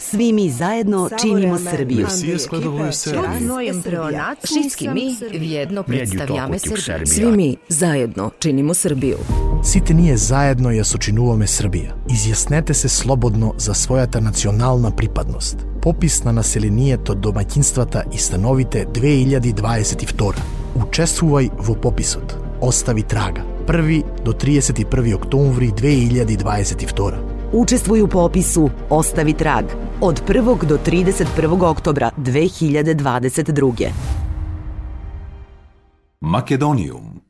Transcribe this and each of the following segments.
Svi mi zajedno činimo Srbiju. Всі складовою Сербії. Всички ми вједно представјаме Србија. Svi mi zajedno činimo Srbiju. Сите ние заедно ја сочинуваме Србија. Изјаснете се слободно за својата национална припадност. Попис на населението, домаќинствата и становите 2022. Учествувај во пописот. Остави трага. 1 до 31 октомври 2022. Učestvuj u popisu Ostavi trag od 1. do 31. oktobra 2022. Македониум.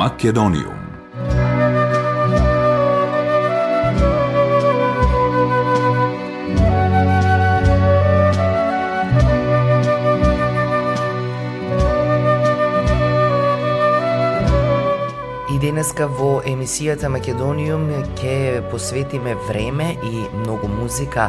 Македониум. Денеска во емисијата Македониум ќе посветиме време и многу музика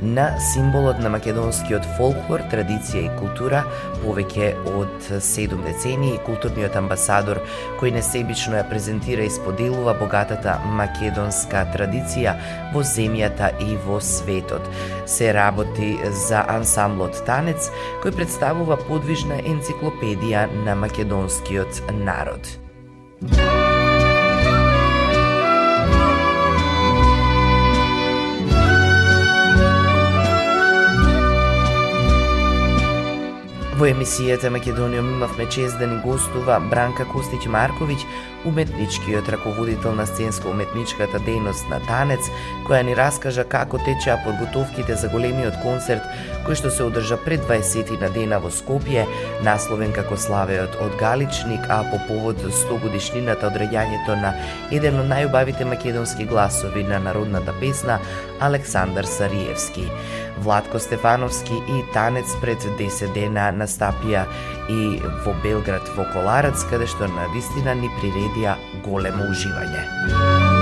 на символот на македонскиот фолклор, традиција и култура, повеќе од 7 децении, културниот амбасадор кој несебично ја презентира и споделува богатата македонска традиција во земјата и во светот. Се работи за ансамблот Танец, кој представува подвижна енциклопедија на македонскиот народ. Во емисијата Македониум имавме чест да ни гостува Бранка Костич Марковиќ, уметничкиот раководител на сценско-уметничката дејност на Танец, која ни раскажа како течеа подготовките за големиот концерт кој што се одржа пред 20 на дена во Скопје, насловен како Славеот од Галичник, а по повод 100 годишнината од раѓањето на еден од најубавите македонски гласови на народната песна Александар Сариевски. Владко Стефановски и танец пред 10 дена настапија и во Белград во Коларац, каде што на вистина ни приредија големо уживање.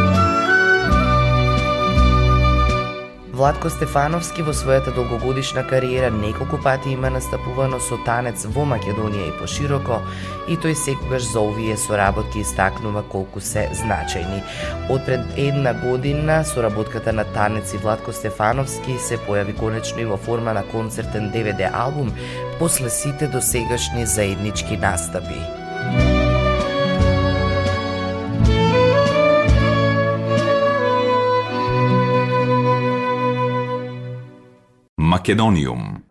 Владко Стефановски во својата долгогодишна кариера неколку пати има настапувано со танец во Македонија и пошироко, и тој секогаш за овие соработки истакнува колку се значајни. Од пред една година соработката на танец и Владко Стефановски се појави конечно и во форма на концертен DVD албум после сите досегашни заеднички настапи. Македониум.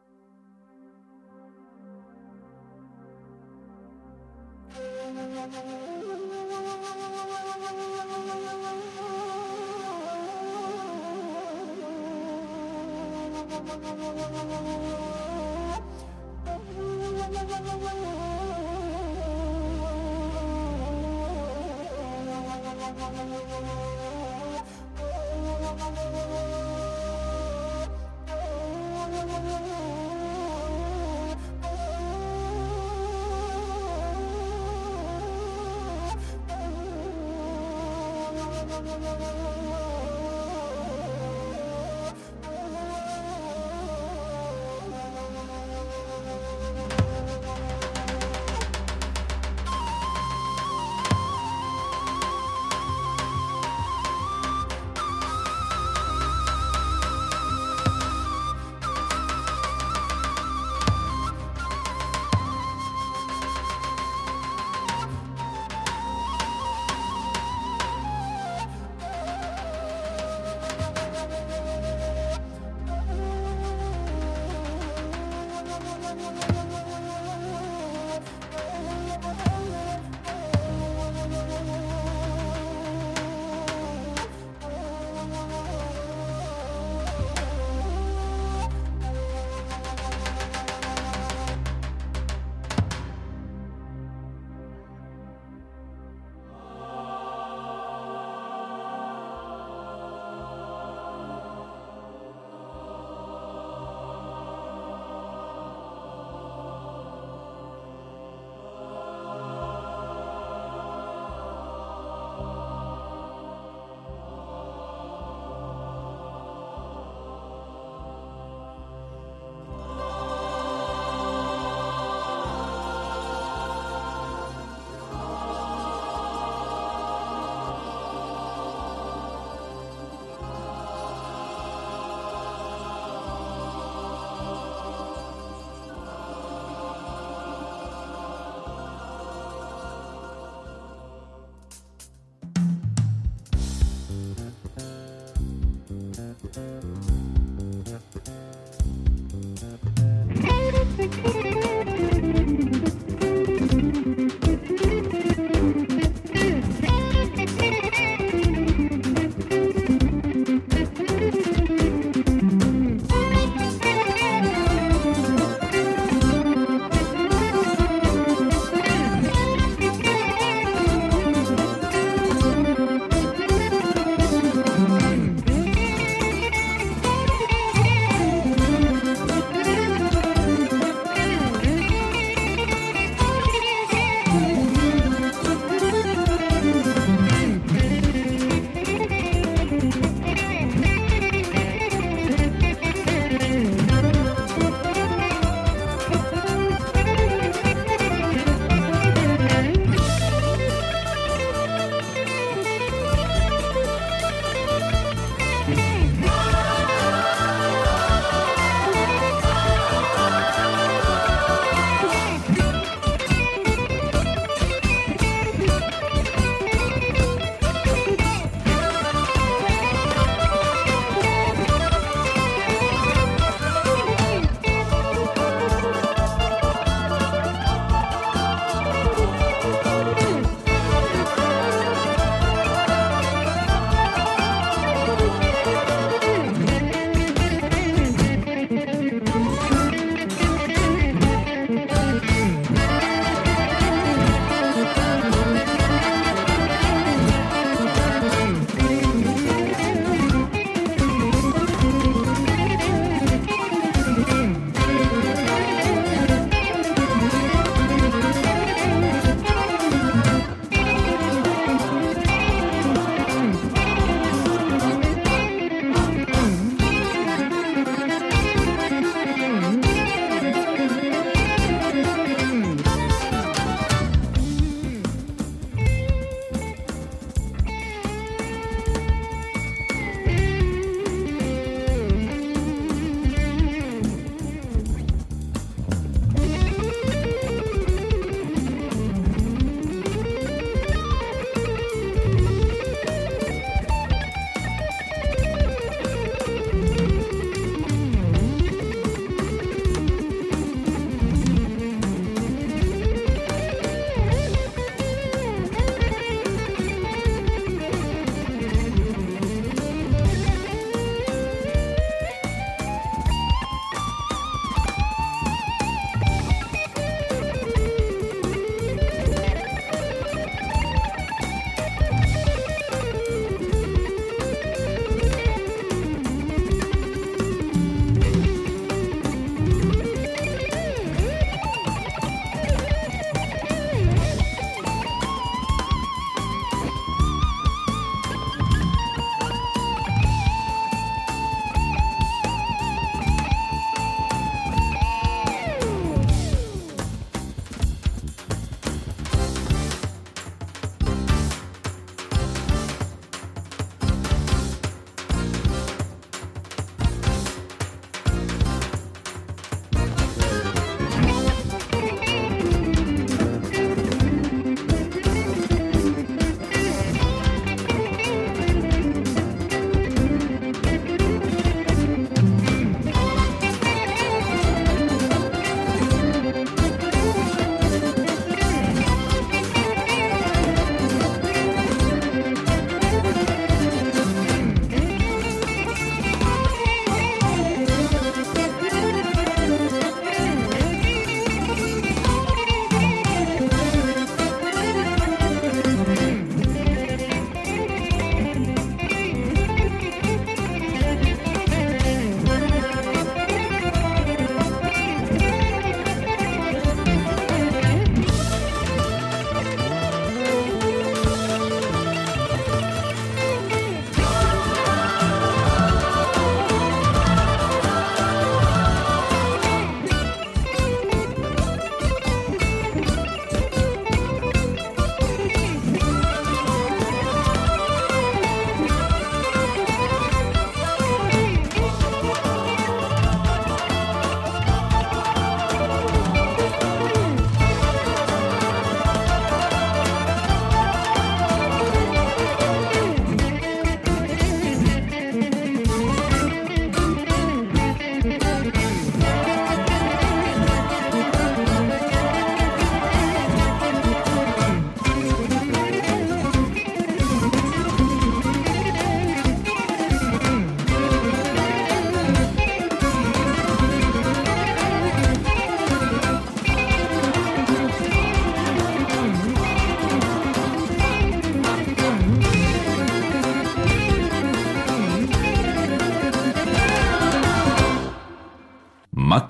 Whoa, whoa.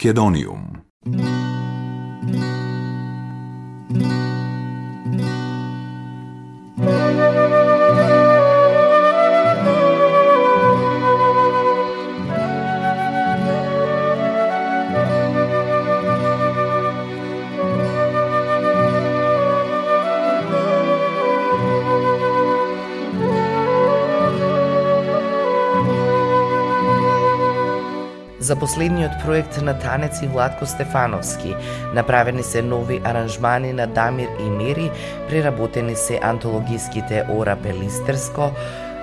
Македониум. За последниот проект на Танец и Владко Стефановски направени се нови аранжмани на Дамир и Мери, преработени се антологиските Ора Пелистерско,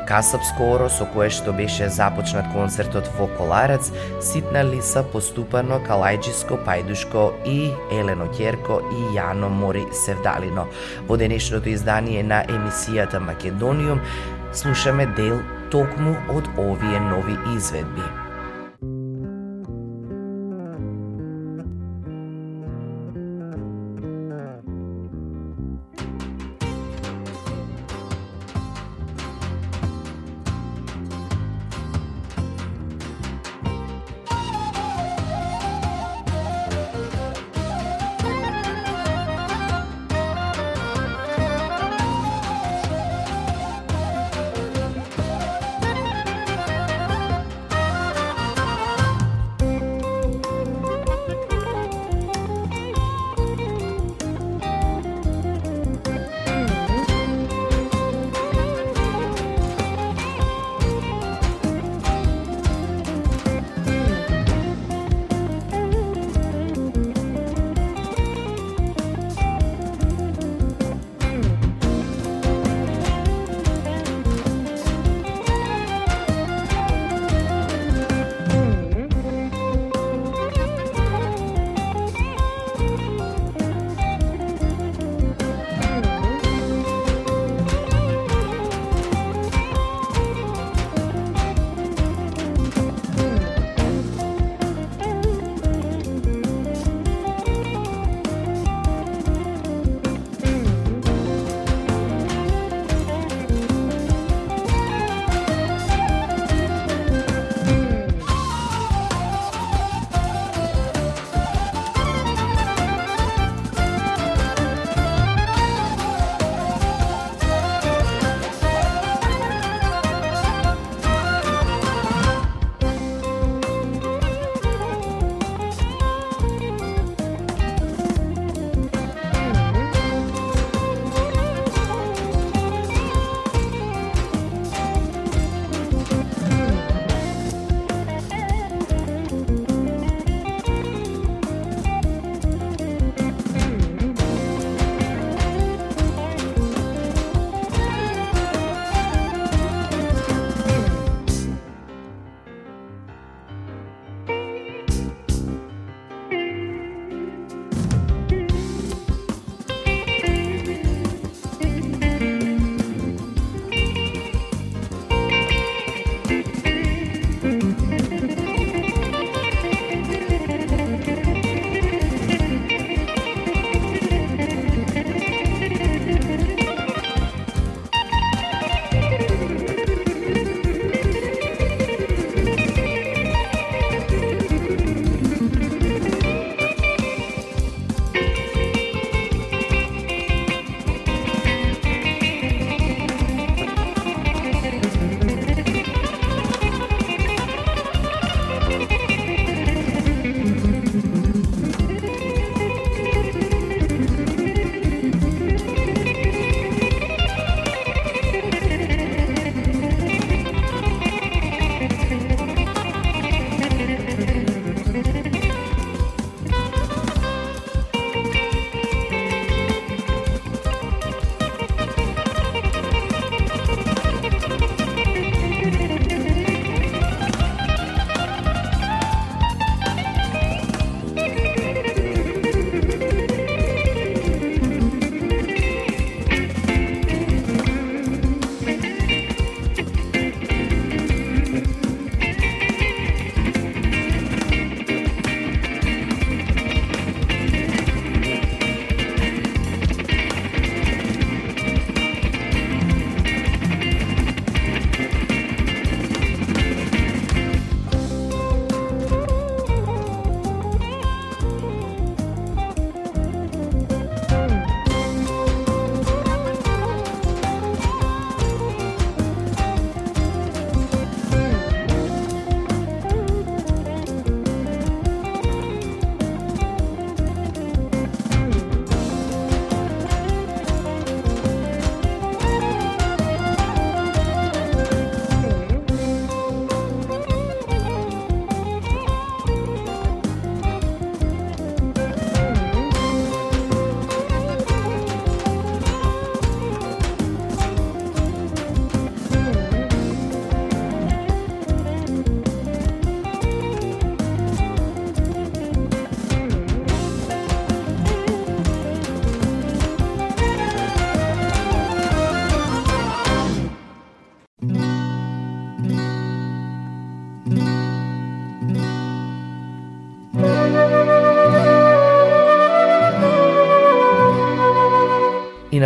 Касапско оро со кое што беше започнат концертот во Коларец, Ситна лиса поступано Калајджиско, Пајдушко и Елено Ќерко и Јано Мори Севдалино. Во денешното издание на емисијата Македониум слушаме дел токму од овие нови изведби.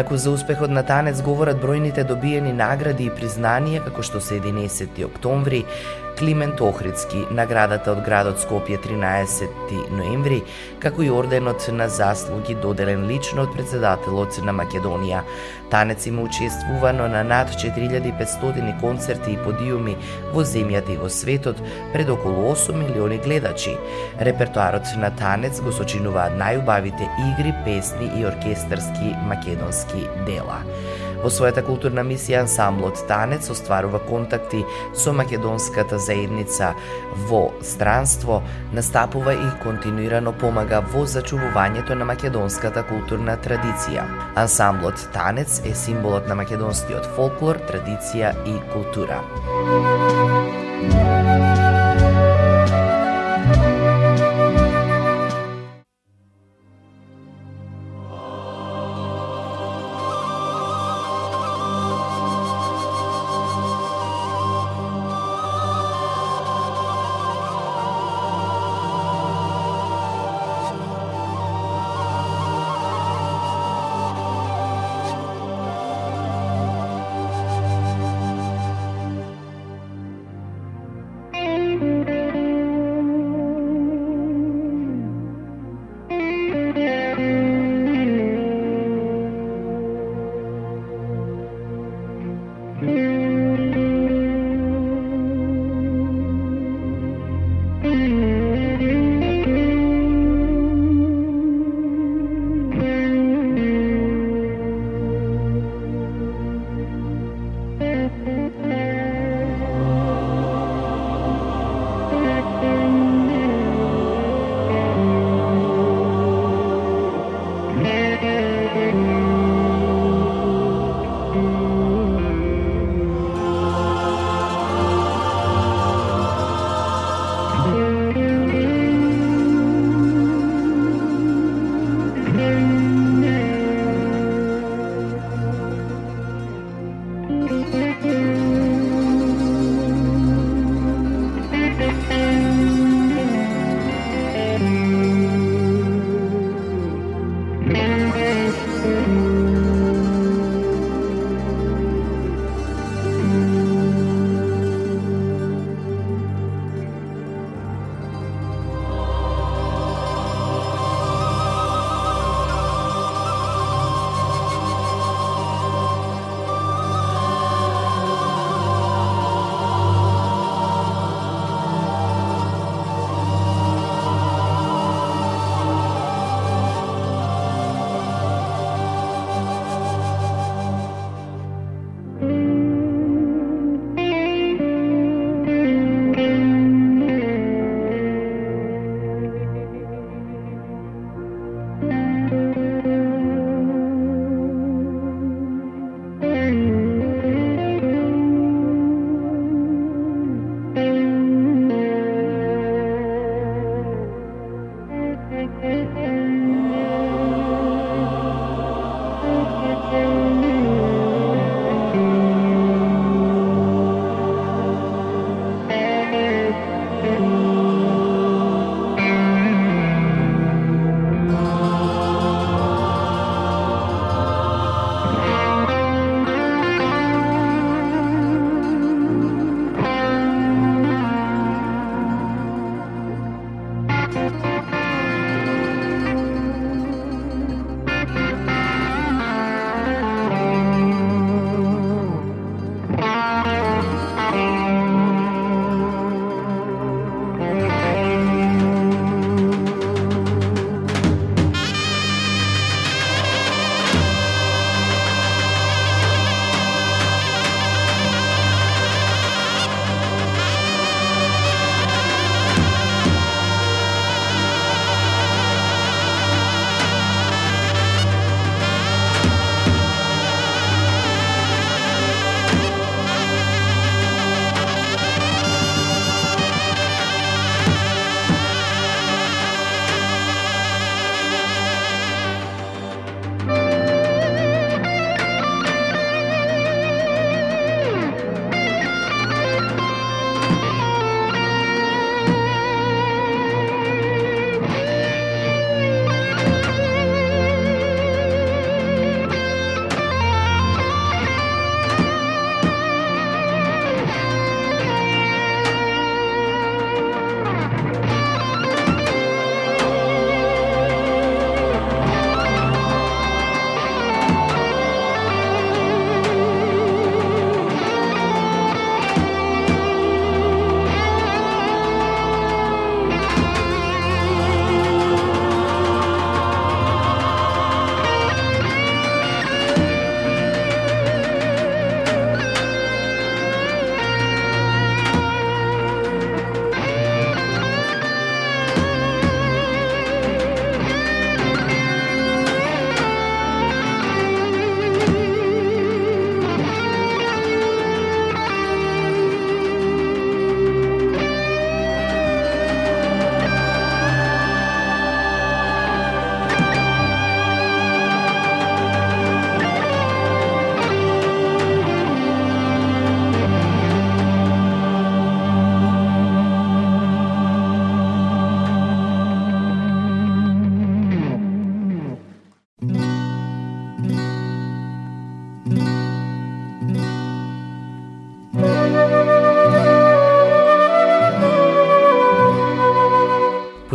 Инаку за успехот на танец говорат бројните добиени награди и признанија како што се 11 октомври, Климент Охридски, наградата од градот Скопје 13 ноември, како и орденот на заслуги доделен лично од председателот на Македонија. Танец има учествувано на над 4500 концерти и подиуми во земјата и во светот пред околу 8 милиони гледачи. Репертуарот на танец го сочинуваат најубавите игри, песни и оркестарски македонски дела. Во својата културна мисија ансамблот Танец остварува контакти со македонската заедница во странство, настапува и континуирано помага во зачувувањето на македонската културна традиција. Ансамблот Танец е символот на македонскиот фолклор, традиција и култура.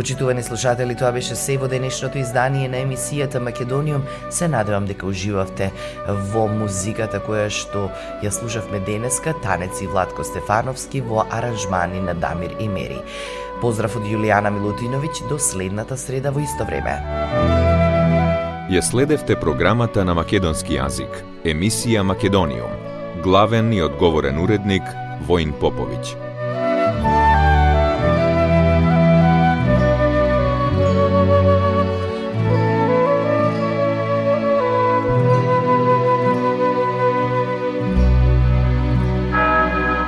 Почитувани слушатели, тоа беше се во денешното издание на емисијата Македониум. Се надевам дека уживавте во музиката која што ја слушавме денеска, танец и Владко Стефановски во аранжмани на Дамир и Мери. Поздрав од Јулијана Милутиновиќ до следната среда во исто време. Ја следевте програмата на македонски јазик, емисија Македониум. Главен и одговорен уредник Воин Поповиќ.